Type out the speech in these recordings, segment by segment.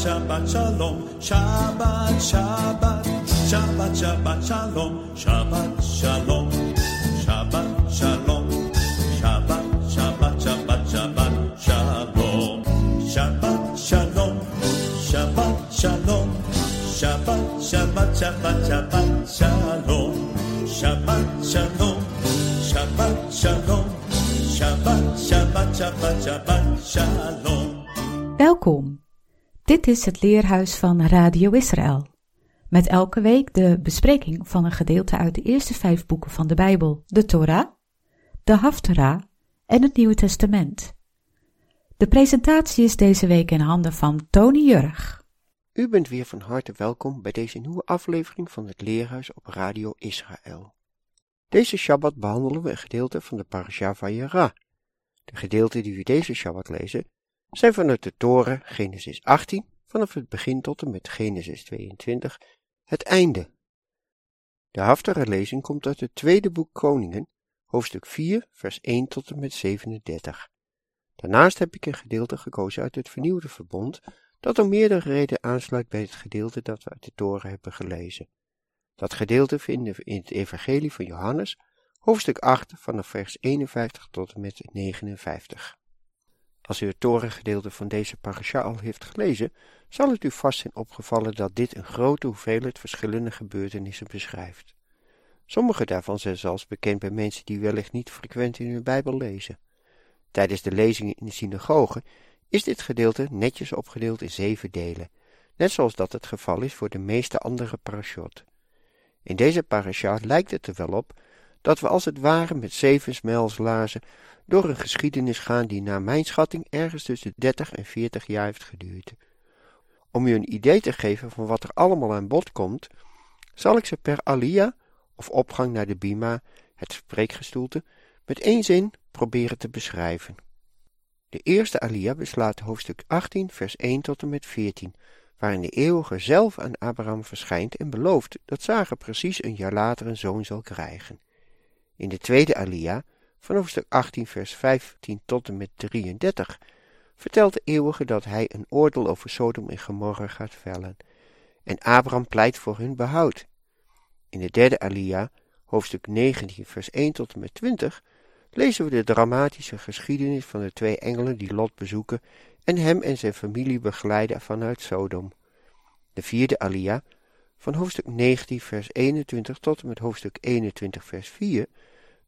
Shabbat Shalom, Shabbat Shabbat, Shabbat Shabbat Shalom, Shabbat Shalom, Shabbat Shalom, Shabbat Shabbat Shabbat Shabbat Shalom, Shabbat Shalom, Shabbat Shalom, Shabbat Shabbat Shabbat Shabbat Shalom, Shabbat Shalom, Shabbat Shalom, Shabbat Shabbat Shabbat Shabbat Shalom. Welkom. Dit is het leerhuis van Radio Israël. Met elke week de bespreking van een gedeelte uit de eerste vijf boeken van de Bijbel, de Torah, de Haftarah en het Nieuwe Testament. De presentatie is deze week in handen van Tony Jurg. U bent weer van harte welkom bij deze nieuwe aflevering van het Leerhuis op Radio Israël. Deze Shabbat behandelen we een gedeelte van de Parasha Vayera. De gedeelten die we deze Shabbat lezen zijn vanuit de Toren Genesis 18, vanaf het begin tot en met Genesis 22, het einde. De haftige lezing komt uit het tweede boek Koningen, hoofdstuk 4, vers 1 tot en met 37. Daarnaast heb ik een gedeelte gekozen uit het vernieuwde verbond, dat om meerdere redenen aansluit bij het gedeelte dat we uit de Toren hebben gelezen. Dat gedeelte vinden we in het Evangelie van Johannes, hoofdstuk 8, vanaf vers 51 tot en met 59. Als u het torengedeelte van deze parasha al heeft gelezen, zal het u vast zijn opgevallen dat dit een grote hoeveelheid verschillende gebeurtenissen beschrijft. Sommige daarvan zijn zelfs bekend bij mensen die wellicht niet frequent in hun Bijbel lezen. Tijdens de lezingen in de synagoge is dit gedeelte netjes opgedeeld in zeven delen, net zoals dat het geval is voor de meeste andere parashot. In deze parasha lijkt het er wel op dat we als het ware met zeven smijlslaarzen door een geschiedenis gaan die naar mijn schatting ergens tussen 30 en 40 jaar heeft geduurd. Om u een idee te geven van wat er allemaal aan bod komt, zal ik ze per alia, of opgang naar de bima, het spreekgestoelte, met één zin proberen te beschrijven. De eerste alia beslaat hoofdstuk 18, vers 1 tot en met 14, waarin de eeuwige zelf aan Abraham verschijnt en belooft dat Sarah precies een jaar later een zoon zal krijgen. In de tweede alia, van hoofdstuk 18 vers 15 tot en met 33, vertelt de eeuwige dat hij een oordeel over Sodom en Gomorra gaat vellen, en Abraham pleit voor hun behoud. In de derde alia, hoofdstuk 19 vers 1 tot en met 20, lezen we de dramatische geschiedenis van de twee engelen die Lot bezoeken en hem en zijn familie begeleiden vanuit Sodom. De vierde alia, van hoofdstuk 19 vers 21 tot en met hoofdstuk 21 vers 4,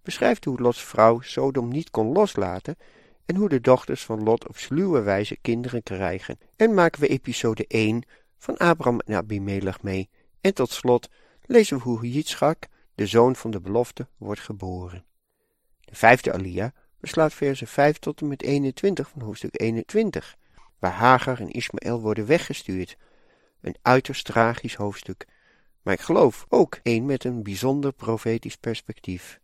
beschrijft hoe Lots vrouw Sodom niet kon loslaten en hoe de dochters van Lot op sluwe wijze kinderen krijgen. En maken we episode 1 van Abraham en Abimelech mee. En tot slot lezen we hoe Yitzchak, de zoon van de belofte, wordt geboren. De vijfde alia beslaat versen 5 tot en met 21 van hoofdstuk 21, waar Hagar en Ismaël worden weggestuurd. Een uiterst tragisch hoofdstuk, maar ik geloof ook een met een bijzonder profetisch perspectief.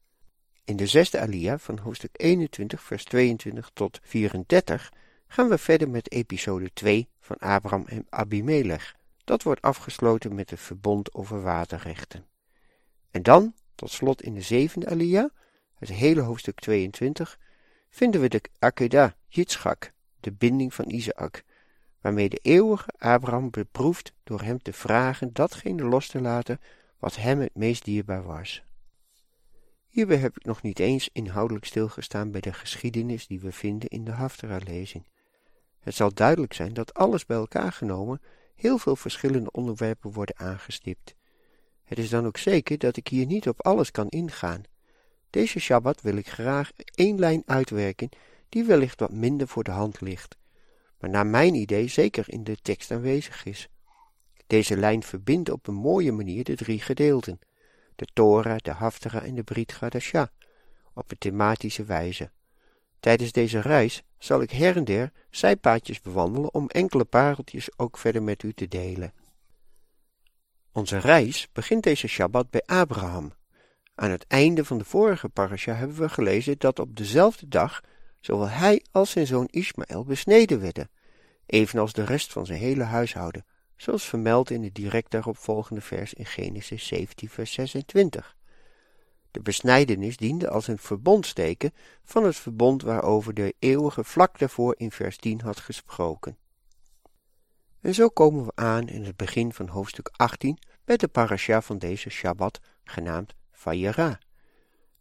In de zesde alia van hoofdstuk 21 vers 22 tot 34 gaan we verder met episode 2 van Abraham en Abimelech. Dat wordt afgesloten met het verbond over waterrechten. En dan, tot slot in de zevende alia, het hele hoofdstuk 22, vinden we de Akedah, Yitzchak, de binding van Isaac, waarmee de eeuwige Abraham beproeft door hem te vragen datgene los te laten wat hem het meest dierbaar was. Hierbij heb ik nog niet eens inhoudelijk stilgestaan bij de geschiedenis die we vinden in de Haftara-lezing. Het zal duidelijk zijn dat alles bij elkaar genomen heel veel verschillende onderwerpen worden aangestipt. Het is dan ook zeker dat ik hier niet op alles kan ingaan. Deze Shabbat wil ik graag één lijn uitwerken die wellicht wat minder voor de hand ligt, maar naar mijn idee zeker in de tekst aanwezig is. Deze lijn verbindt op een mooie manier de drie gedeelten de Torah, de Haftara en de Brit Gadasha, op een thematische wijze. Tijdens deze reis zal ik her en der zijpaadjes bewandelen om enkele pareltjes ook verder met u te delen. Onze reis begint deze Shabbat bij Abraham. Aan het einde van de vorige parasha hebben we gelezen dat op dezelfde dag zowel hij als zijn zoon Ismaël besneden werden, evenals de rest van zijn hele huishouden, zoals vermeld in het direct daarop volgende vers in Genesis 17 vers 26. De besnijdenis diende als een verbondsteken van het verbond waarover de eeuwige vlak daarvoor in vers 10 had gesproken. En zo komen we aan in het begin van hoofdstuk 18 met de parasha van deze Shabbat, genaamd Vayera.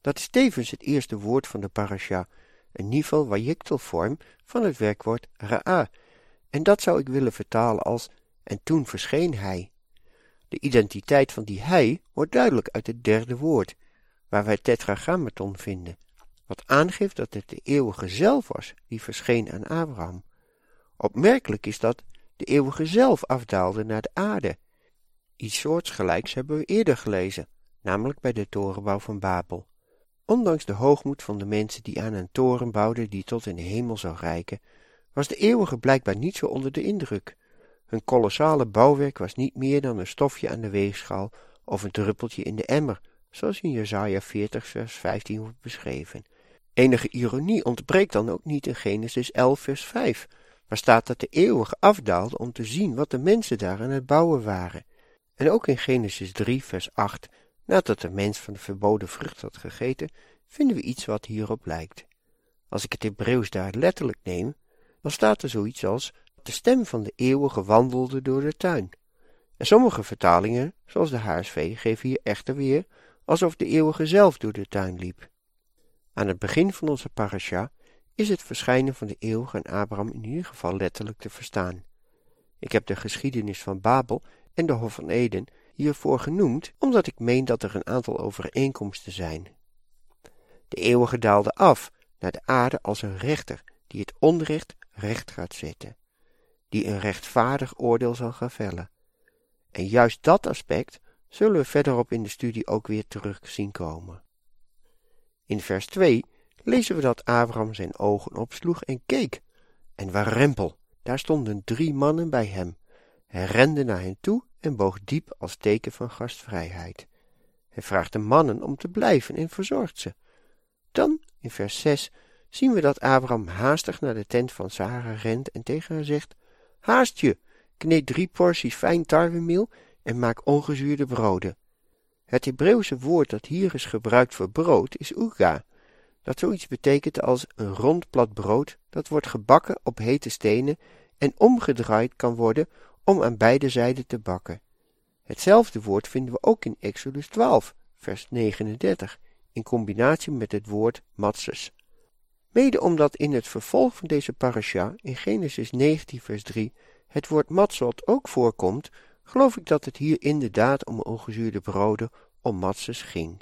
Dat is tevens het eerste woord van de parasha, een nivel wajiktelvorm van het werkwoord ra'a, en dat zou ik willen vertalen als en toen verscheen hij. De identiteit van die hij wordt duidelijk uit het derde woord, waar wij tetragrammaton vinden, wat aangeeft dat het de eeuwige zelf was die verscheen aan Abraham. Opmerkelijk is dat de eeuwige zelf afdaalde naar de aarde. Iets soortgelijks hebben we eerder gelezen, namelijk bij de torenbouw van Babel. Ondanks de hoogmoed van de mensen die aan een toren bouwden die tot in de hemel zou reiken, was de eeuwige blijkbaar niet zo onder de indruk. Hun kolossale bouwwerk was niet meer dan een stofje aan de weegschaal of een druppeltje in de emmer, zoals in Jesaja 40 vers 15 wordt beschreven. Enige ironie ontbreekt dan ook niet in Genesis 11 vers 5, waar staat dat de eeuwige afdaalde om te zien wat de mensen daar aan het bouwen waren. En ook in Genesis 3 vers 8, nadat de mens van de verboden vrucht had gegeten, vinden we iets wat hierop lijkt. Als ik het Hebreeuws daar letterlijk neem, dan staat er zoiets als de stem van de eeuwige wandelde door de tuin. En sommige vertalingen, zoals de HSV, geven hier echter weer alsof de eeuwige zelf door de tuin liep. Aan het begin van onze parasha is het verschijnen van de eeuwige aan Abraham in ieder geval letterlijk te verstaan. Ik heb de geschiedenis van Babel en de Hof van Eden hiervoor genoemd, omdat ik meen dat er een aantal overeenkomsten zijn. De eeuwige daalde af naar de aarde als een rechter die het onrecht recht gaat zetten, die een rechtvaardig oordeel zal gaan vellen. En juist dat aspect zullen we verderop in de studie ook weer terug zien komen. In vers 2 lezen we dat Abraham zijn ogen opsloeg en keek. En warempel, daar stonden drie mannen bij hem. Hij rende naar hen toe en boog diep als teken van gastvrijheid. Hij vraagt de mannen om te blijven en verzorgt ze. Dan, in vers 6, zien we dat Abraham haastig naar de tent van Sarah rent en tegen haar zegt, Haast je, kneed drie porties fijn tarwemeel en maak ongezuurde broden. Het Hebreeuwse woord dat hier is gebruikt voor brood is uga, dat zoiets betekent als een rond plat brood dat wordt gebakken op hete stenen en omgedraaid kan worden om aan beide zijden te bakken. Hetzelfde woord vinden we ook in Exodus 12, vers 39, in combinatie met het woord matzes. Mede omdat in het vervolg van deze parasha, in Genesis 19 vers 3, het woord matzot ook voorkomt, geloof ik dat het hier inderdaad om ongezuurde broden, om matzes ging.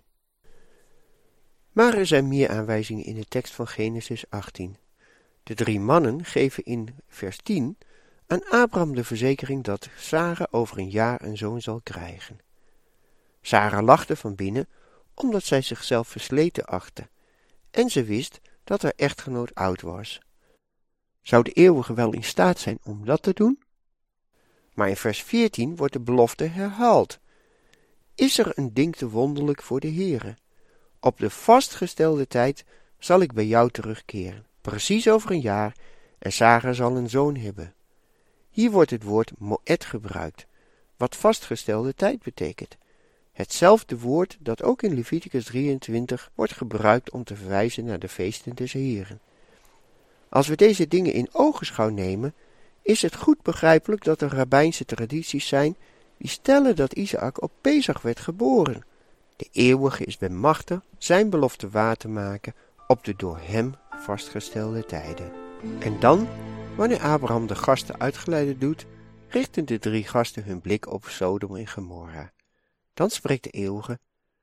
Maar er zijn meer aanwijzingen in de tekst van Genesis 18. De drie mannen geven in vers 10 aan Abraham de verzekering dat Sarah over een jaar een zoon zal krijgen. Sarah lachte van binnen, omdat zij zichzelf versleten achtte, en ze wist dat haar echtgenoot oud was. Zou de eeuwige wel in staat zijn om dat te doen? Maar in vers 14 wordt de belofte herhaald. Is er een ding te wonderlijk voor de Heere? Op de vastgestelde tijd zal ik bij jou terugkeren, precies over een jaar, en Sarah zal een zoon hebben. Hier wordt het woord moed gebruikt, wat vastgestelde tijd betekent. Hetzelfde woord dat ook in Leviticus 23 wordt gebruikt om te verwijzen naar de feesten des Heren. Als we deze dingen in ogenschouw nemen, is het goed begrijpelijk dat er rabbijnse tradities zijn die stellen dat Isaac op Pesach werd geboren. De eeuwige is bemachtigd zijn belofte waar te maken op de door hem vastgestelde tijden. En dan, wanneer Abraham de gasten uitgeleide doet, richten de drie gasten hun blik op Sodom en Gomorra. Dan spreekt de eeuwige,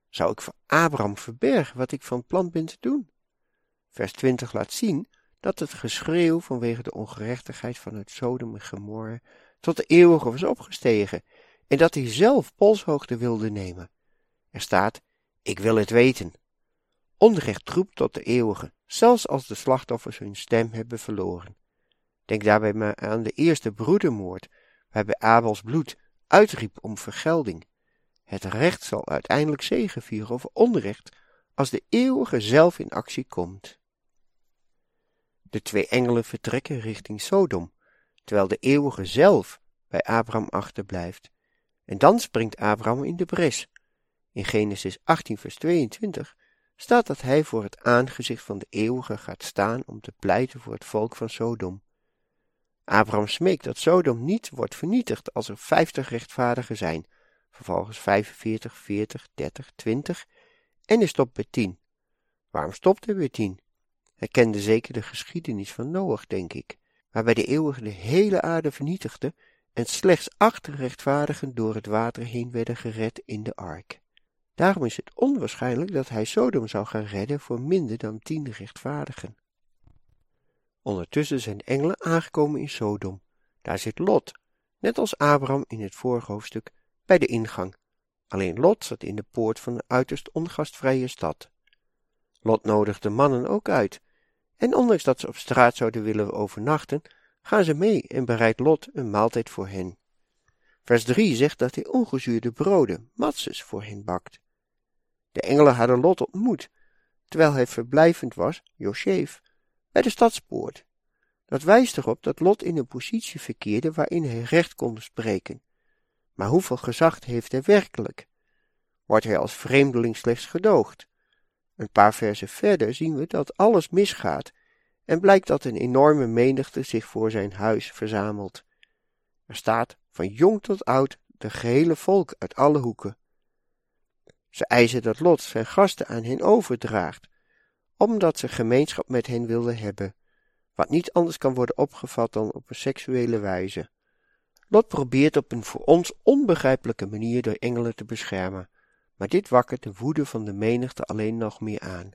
zou ik voor Abraham verbergen wat ik van plan ben te doen? Vers 20 laat zien dat het geschreeuw vanwege de ongerechtigheid van het Sodom en tot de eeuwige was opgestegen en dat hij zelf polshoogte wilde nemen. Er staat, ik wil het weten. Onrecht roept tot de eeuwige, zelfs als de slachtoffers hun stem hebben verloren. Denk daarbij maar aan de eerste broedermoord, waarbij Abels bloed uitriep om vergelding. Het recht zal uiteindelijk zegevieren over onrecht als de eeuwige zelf in actie komt. De twee engelen vertrekken richting Sodom, terwijl de eeuwige zelf bij Abraham achterblijft. En dan springt Abraham in de bres. In Genesis 18 vers 22 staat dat hij voor het aangezicht van de eeuwige gaat staan om te pleiten voor het volk van Sodom. Abraham smeekt dat Sodom niet wordt vernietigd als er vijftig rechtvaardigen zijn, vervolgens 45, 40, 30, 20 en hij stopt bij 10. Waarom stopt hij bij 10? Hij kende zeker de geschiedenis van Noach, denk ik, waarbij de eeuwige de hele aarde vernietigde en slechts acht rechtvaardigen door het water heen werden gered in de ark. Daarom is het onwaarschijnlijk dat hij Sodom zou gaan redden voor minder dan tien rechtvaardigen. Ondertussen zijn engelen aangekomen in Sodom. Daar zit Lot, net als Abraham in het vorige hoofdstuk, bij de ingang. Alleen Lot zat in de poort van een uiterst ongastvrije stad. Lot nodigt de mannen ook uit, en ondanks dat ze op straat zouden willen overnachten, gaan ze mee en bereidt Lot een maaltijd voor hen. Vers 3 zegt dat hij ongezuurde broden, matzes, voor hen bakt. De engelen hadden Lot ontmoet, terwijl hij verblijvend was, Josef, bij de stadspoort. Dat wijst erop dat Lot in een positie verkeerde waarin hij recht kon spreken. Maar hoeveel gezag heeft hij werkelijk? Wordt hij als vreemdeling slechts gedoogd? Een paar versen verder zien we dat alles misgaat en blijkt dat een enorme menigte zich voor zijn huis verzamelt. Er staat van jong tot oud de gehele volk uit alle hoeken. Ze eisen dat Lot zijn gasten aan hen overdraagt, omdat ze gemeenschap met hen wilden hebben, wat niet anders kan worden opgevat dan op een seksuele wijze. Lot probeert op een voor ons onbegrijpelijke manier de engelen te beschermen, maar dit wakkert de woede van de menigte alleen nog meer aan.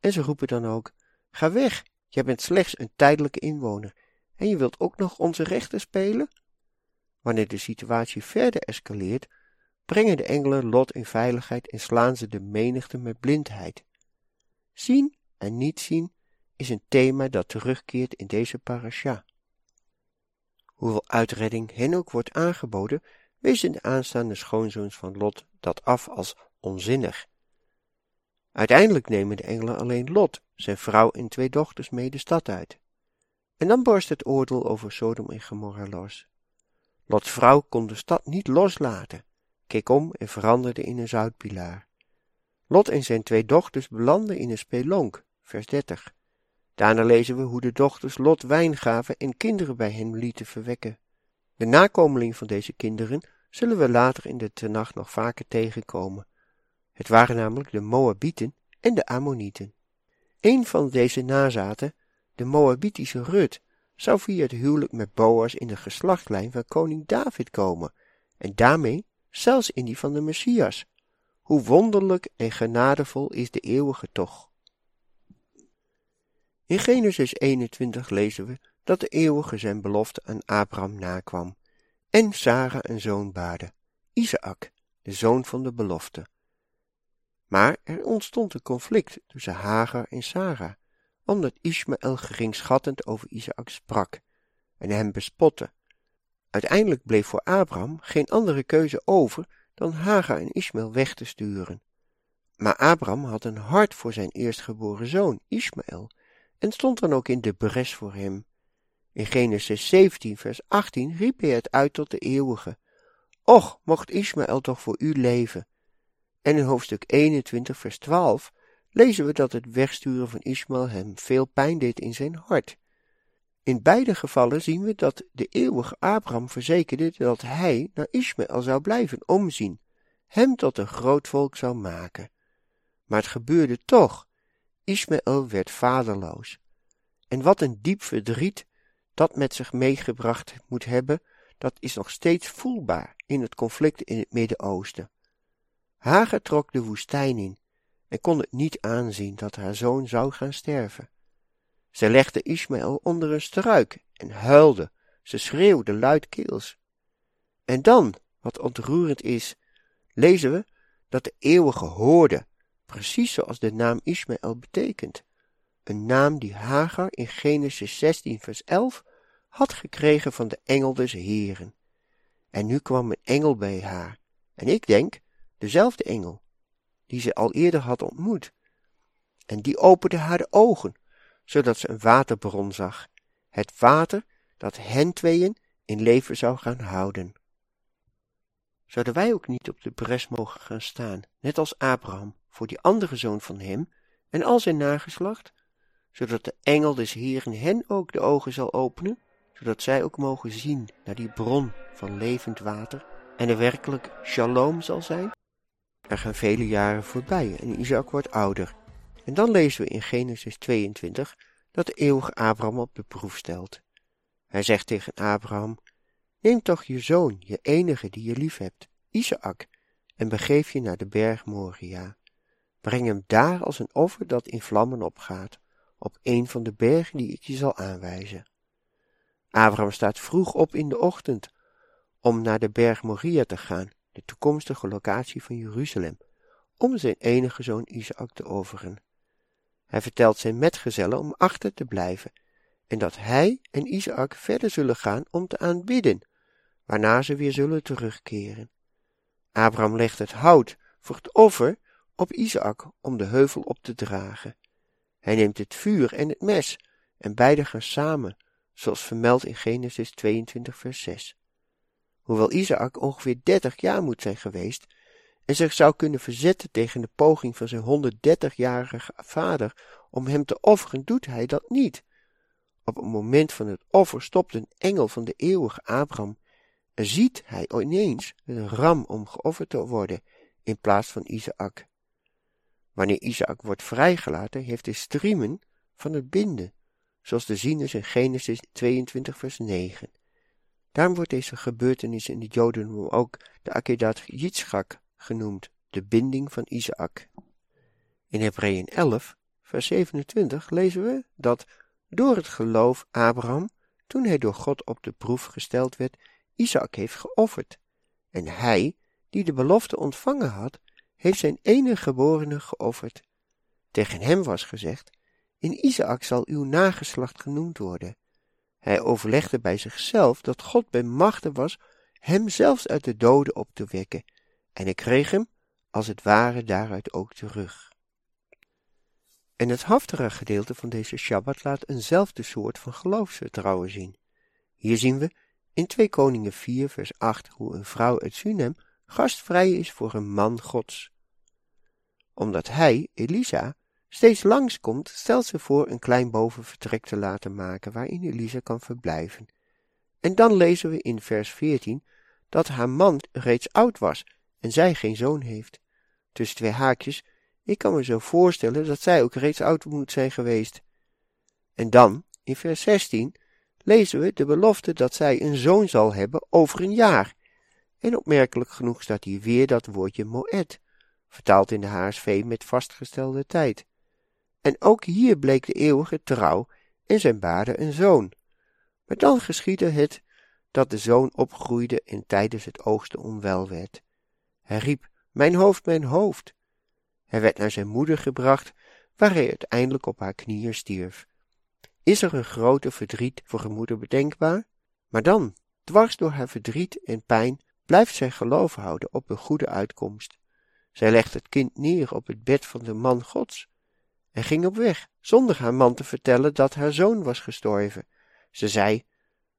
En ze roepen dan ook: Ga weg, jij bent slechts een tijdelijke inwoner, en je wilt ook nog onze rechten spelen? Wanneer de situatie verder escaleert, brengen de engelen Lot in veiligheid en slaan ze de menigte met blindheid. Zien en niet zien is een thema dat terugkeert in deze parasha. Hoewel uitredding hen ook wordt aangeboden, wezen de aanstaande schoonzoons van Lot dat af als onzinnig. Uiteindelijk nemen de engelen alleen Lot, zijn vrouw en twee dochters mee de stad uit. En dan borst het oordeel over Sodom en Gomorra los. Lots vrouw kon de stad niet loslaten, keek om en veranderde in een zoutpilaar. Lot en zijn twee dochters belanden in een spelonk, vers 30. Daarna lezen we hoe de dochters Lot wijn gaven en kinderen bij hen lieten verwekken. De nakomeling van deze kinderen zullen we later in de Tenach nog vaker tegenkomen. Het waren namelijk de Moabieten en de Ammonieten. Een van deze nazaten, de Moabitische Rut, zou via het huwelijk met Boas in de geslachtlijn van koning David komen, en daarmee zelfs in die van de Messias. Hoe wonderlijk en genadevol is de eeuwige toch. In Genesis 21 lezen we dat de eeuwige zijn belofte aan Abraham nakwam en Sarah een zoon baarde, Isaac, de zoon van de belofte. Maar er ontstond een conflict tussen Hagar en Sarah, omdat Ismaël geringschattend over Isaac sprak en hem bespotte. Uiteindelijk bleef voor Abraham geen andere keuze over dan Hagar en Ismaël weg te sturen. Maar Abraham had een hart voor zijn eerstgeboren zoon, Ismaël, en stond dan ook in de bres voor hem. In Genesis 17, vers 18 riep hij het uit tot de eeuwige. Och, mocht Ismaël toch voor u leven. En in hoofdstuk 21, vers 12 lezen we dat het wegsturen van Ismaël hem veel pijn deed in zijn hart. In beide gevallen zien we dat de eeuwige Abraham verzekerde dat hij naar Ismaël zou blijven omzien, hem tot een groot volk zou maken. Maar het gebeurde toch. Ismaël werd vaderloos. En wat een diep verdriet dat met zich meegebracht moet hebben, dat is nog steeds voelbaar in het conflict in het Midden-Oosten. Hagar trok de woestijn in en kon het niet aanzien dat haar zoon zou gaan sterven. Zij legde Ismaël onder een struik en huilde, ze schreeuwde luidkeels. En dan, wat ontroerend is, lezen we dat de eeuwige hoorde, precies zoals de naam Ismaël betekent. Een naam die Hagar in Genesis 16 vers 11 had gekregen van de engel des Heren. En nu kwam een engel bij haar, en ik denk dezelfde engel, die ze al eerder had ontmoet. En die opende haar de ogen, zodat ze een waterbron zag, het water dat hen tweeën in leven zou gaan houden. Zouden wij ook niet op de bres mogen gaan staan, net als Abraham, voor die andere zoon van hem en al zijn nageslacht, zodat de engel des Heeren hen ook de ogen zal openen? zodat zij ook mogen zien naar die bron van levend water en er werkelijk shalom zal zijn? Er gaan vele jaren voorbij en Isaac wordt ouder. En dan lezen we in Genesis 22 dat de eeuwige Abraham op de proef stelt. Hij zegt tegen Abraham, neem toch je zoon, je enige die je lief hebt, Isaac, en begeef je naar de berg Moria. Breng hem daar als een offer dat in vlammen opgaat, op een van de bergen die ik je zal aanwijzen. Abraham staat vroeg op in de ochtend om naar de berg Moria te gaan, de toekomstige locatie van Jeruzalem, om zijn enige zoon Isaac te offeren. Hij vertelt zijn metgezellen om achter te blijven en dat hij en Isaac verder zullen gaan om te aanbidden, waarna ze weer zullen terugkeren. Abraham legt het hout voor het offer op Isaac om de heuvel op te dragen. Hij neemt het vuur en het mes en beide gaan samen, zoals vermeld in Genesis 22 vers 6. Hoewel Isaac ongeveer dertig jaar moet zijn geweest en zich zou kunnen verzetten tegen de poging van zijn 130-jarige vader om hem te offeren, doet hij dat niet. Op het moment van het offer stopt een engel van de eeuwige Abraham en ziet hij ineens een ram om geofferd te worden in plaats van Isaac. Wanneer Isaac wordt vrijgelaten, heeft hij striemen van het binden, zoals te zien is in Genesis 22 vers 9. Daarom wordt deze gebeurtenis in het Jodendom ook de Akedat Yitzchak genoemd, de binding van Isaac. In Hebreeën 11, vers 27 lezen we dat door het geloof Abraham, toen hij door God op de proef gesteld werd, Isaac heeft geofferd. En hij, die de belofte ontvangen had, heeft zijn enige geborene geofferd. Tegen hem was gezegd, in Isaac zal uw nageslacht genoemd worden. Hij overlegde bij zichzelf dat God bij machten was hem zelfs uit de doden op te wekken, en ik kreeg hem, als het ware, daaruit ook terug. En het haftere gedeelte van deze Shabbat laat eenzelfde soort van geloofsvertrouwen zien. Hier zien we in 2 Koningen 4 vers 8 hoe een vrouw uit Sunem gastvrij is voor een man gods. Omdat hij, Elisa, steeds langskomt, stelt ze voor een klein bovenvertrek te laten maken waarin Elisa kan verblijven. En dan lezen we in vers 14 dat haar man reeds oud was en zij geen zoon heeft. Tussen twee haakjes, ik kan me zo voorstellen dat zij ook reeds oud moet zijn geweest. En dan, in vers 16, lezen we de belofte dat zij een zoon zal hebben over een jaar. En opmerkelijk genoeg staat hier weer dat woordje moed, vertaald in de HSV met vastgestelde tijd. En ook hier bleek de eeuwige trouw en zijn baarde een zoon. Maar dan geschiedde het dat de zoon opgroeide en tijdens het oogsten onwel werd. Hij riep, mijn hoofd, mijn hoofd. Hij werd naar zijn moeder gebracht, waar hij uiteindelijk op haar knieën stierf. Is er een grote verdriet voor een moeder bedenkbaar? Maar dan, dwars door haar verdriet en pijn, blijft zij geloof houden op een goede uitkomst. Zij legt het kind neer op het bed van de man Gods en ging op weg, zonder haar man te vertellen dat haar zoon was gestorven. Ze zei,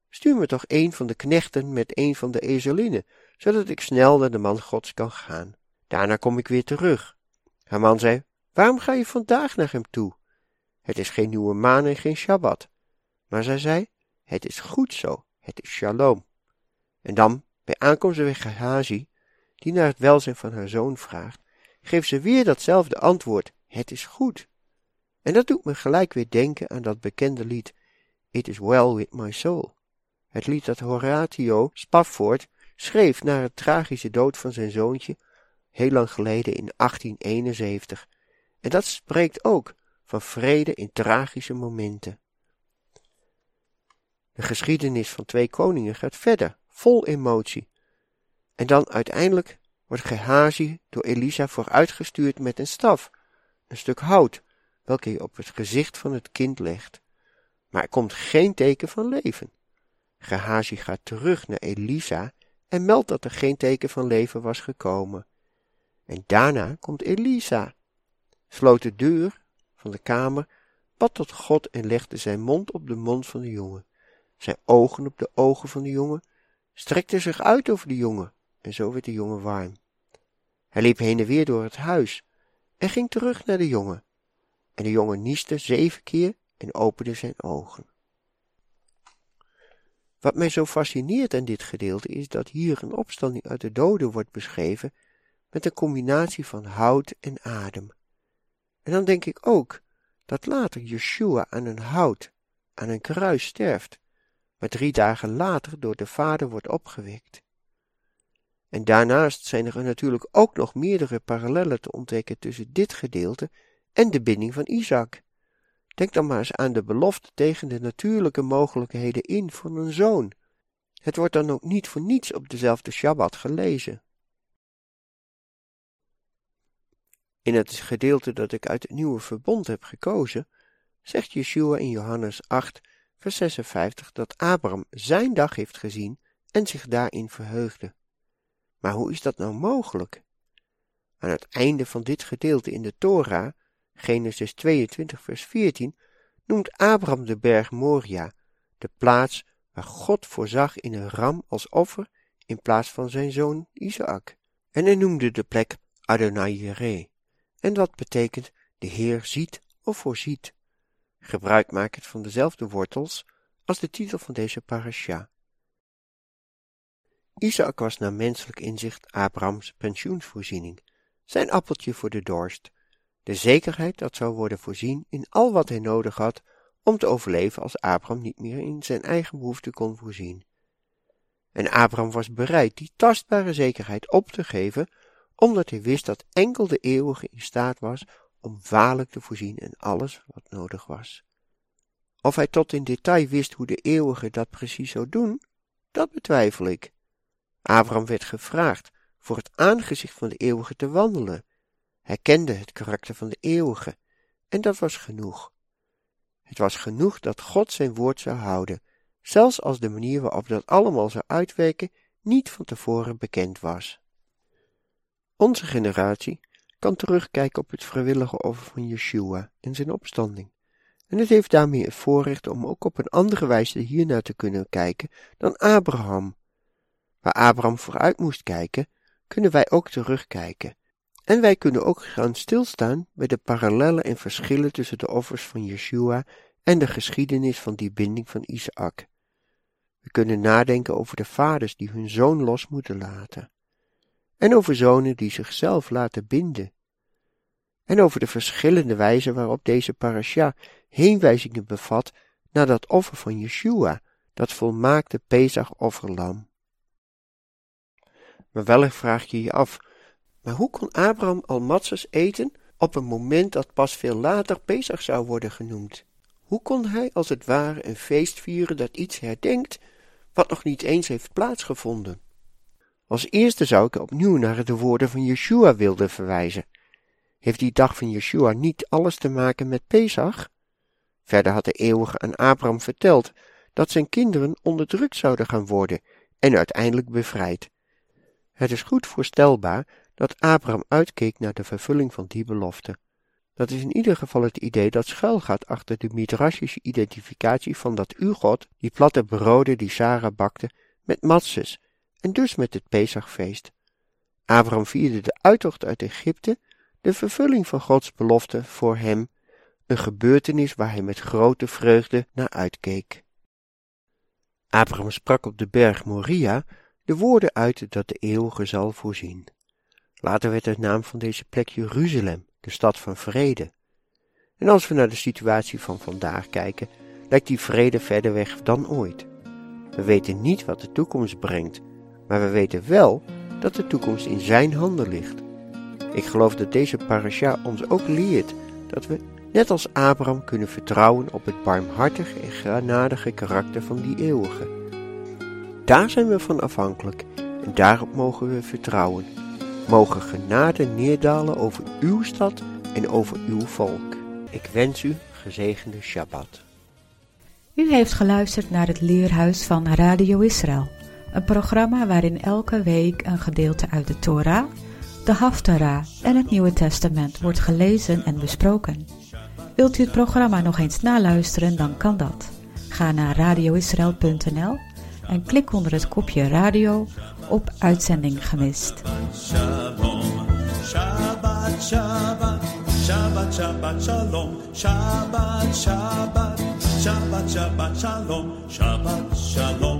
stuur me toch een van de knechten met een van de ezelinnen, zodat ik snel naar de man Gods kan gaan. Daarna kom ik weer terug. Haar man zei, waarom ga je vandaag naar hem toe? Het is geen nieuwe maan en geen Shabbat. Maar zij zei, het is goed zo, het is shalom. En dan, bij aankomst bij Gehazi, die naar het welzijn van haar zoon vraagt, geeft ze weer datzelfde antwoord, het is goed. En dat doet me gelijk weer denken aan dat bekende lied, It is well with my soul. Het lied dat Horatio Spafford schreef na het tragische dood van zijn zoontje, heel lang geleden in 1871. En dat spreekt ook van vrede in tragische momenten. De geschiedenis van twee koningen gaat verder, vol emotie. En dan uiteindelijk wordt Gehazi door Elisa vooruitgestuurd met een staf, een stuk hout, welke hij op het gezicht van het kind legt. Maar er komt geen teken van leven. Gehazi gaat terug naar Elisa en meldt dat er geen teken van leven was gekomen. En daarna komt Elisa, sloot de deur van de kamer, bad tot God en legde zijn mond op de mond van de jongen, zijn ogen op de ogen van de jongen, strekte zich uit over de jongen, en zo werd de jongen warm. Hij liep heen en weer door het huis en ging terug naar de jongen. En de jongen nieste zeven keer en opende zijn ogen. Wat mij zo fascineert aan dit gedeelte is dat hier een opstanding uit de doden wordt beschreven met een combinatie van hout en adem. En dan denk ik ook dat later Yeshua aan een hout, aan een kruis sterft, maar drie dagen later door de Vader wordt opgewekt. En daarnaast zijn er natuurlijk ook nog meerdere parallellen te ontdekken tussen dit gedeelte en de binding van Isaac. Denk dan maar eens aan de belofte tegen de natuurlijke mogelijkheden in voor een zoon. Het wordt dan ook niet voor niets op dezelfde Shabbat gelezen. In het gedeelte dat ik uit het nieuwe verbond heb gekozen, zegt Yeshua in Johannes 8, vers 56 dat Abraham zijn dag heeft gezien en zich daarin verheugde. Maar hoe is dat nou mogelijk? Aan het einde van dit gedeelte in de Torah, Genesis 22, vers 14, noemt Abraham de berg Moria, de plaats waar God voorzag in een ram als offer in plaats van zijn zoon Isaac. En hij noemde de plek Adonai en dat betekent de Heer ziet of voorziet. Gebruik maakt het van dezelfde wortels als de titel van deze parasha. Isaac was naar menselijk inzicht Abrahams pensioensvoorziening, zijn appeltje voor de dorst, de zekerheid dat zou worden voorzien in al wat hij nodig had om te overleven als Abraham niet meer in zijn eigen behoeften kon voorzien. En Abraham was bereid die tastbare zekerheid op te geven, omdat hij wist dat enkel de eeuwige in staat was om waarlijk te voorzien in alles wat nodig was. Of hij tot in detail wist hoe de eeuwige dat precies zou doen, dat betwijfel ik. Abraham werd gevraagd voor het aangezicht van de eeuwige te wandelen. Hij kende het karakter van de eeuwige, en dat was genoeg. Het was genoeg dat God zijn woord zou houden, zelfs als de manier waarop dat allemaal zou uitwerken niet van tevoren bekend was. Onze generatie kan terugkijken op het vrijwillige offer van Yeshua en zijn opstanding. En het heeft daarmee het voorrecht om ook op een andere wijze hiernaar te kunnen kijken dan Abraham. Waar Abraham vooruit moest kijken, kunnen wij ook terugkijken. En wij kunnen ook gaan stilstaan bij de parallellen en verschillen tussen de offers van Yeshua en de geschiedenis van die binding van Isaac. We kunnen nadenken over de vaders die hun zoon los moeten laten, en over zonen die zichzelf laten binden, en over de verschillende wijzen waarop deze parasha heenwijzingen bevat naar dat offer van Yeshua, dat volmaakte Pesach-offerlam. Maar wellicht vraag je je af, maar hoe kon Abraham al matzes eten op een moment dat pas veel later Pesach zou worden genoemd? Hoe kon hij als het ware een feest vieren dat iets herdenkt wat nog niet eens heeft plaatsgevonden? Als eerste zou ik opnieuw naar de woorden van Yeshua willen verwijzen. Heeft die dag van Yeshua niet alles te maken met Pesach? Verder had de eeuwige aan Abraham verteld dat zijn kinderen onderdrukt zouden gaan worden en uiteindelijk bevrijd. Het is goed voorstelbaar dat Abraham uitkeek naar de vervulling van die belofte. Dat is in ieder geval het idee dat schuilgaat achter de midrashische identificatie van dat uw God die platte broden die Sarah bakte met matzes en dus met het Pesachfeest. Abraham vierde de uittocht uit Egypte, de vervulling van Gods belofte voor hem, een gebeurtenis waar hij met grote vreugde naar uitkeek. Abraham sprak op de berg Moria de woorden uit dat de eeuwige zal voorzien. Later werd de naam van deze plek Jeruzalem, de stad van vrede. En als we naar de situatie van vandaag kijken, lijkt die vrede verder weg dan ooit. We weten niet wat de toekomst brengt, maar we weten wel dat de toekomst in zijn handen ligt. Ik geloof dat deze parasha ons ook leert dat we, net als Abraham, kunnen vertrouwen op het barmhartige en genadige karakter van die eeuwige. Daar zijn we van afhankelijk en daarop mogen we vertrouwen. Mogen genade neerdalen over uw stad en over uw volk. Ik wens u gezegende Shabbat. U heeft geluisterd naar het Leerhuis van Radio Israël, een programma waarin elke week een gedeelte uit de Torah, de Haftarah en het Nieuwe Testament wordt gelezen en besproken. Wilt u het programma nog eens naluisteren, dan kan dat. Ga naar radioisrael.nl en klik onder het kopje radio op uitzending gemist. Shabbat, Shalom, Shabbat, Shalom, Shabbat, Shalom.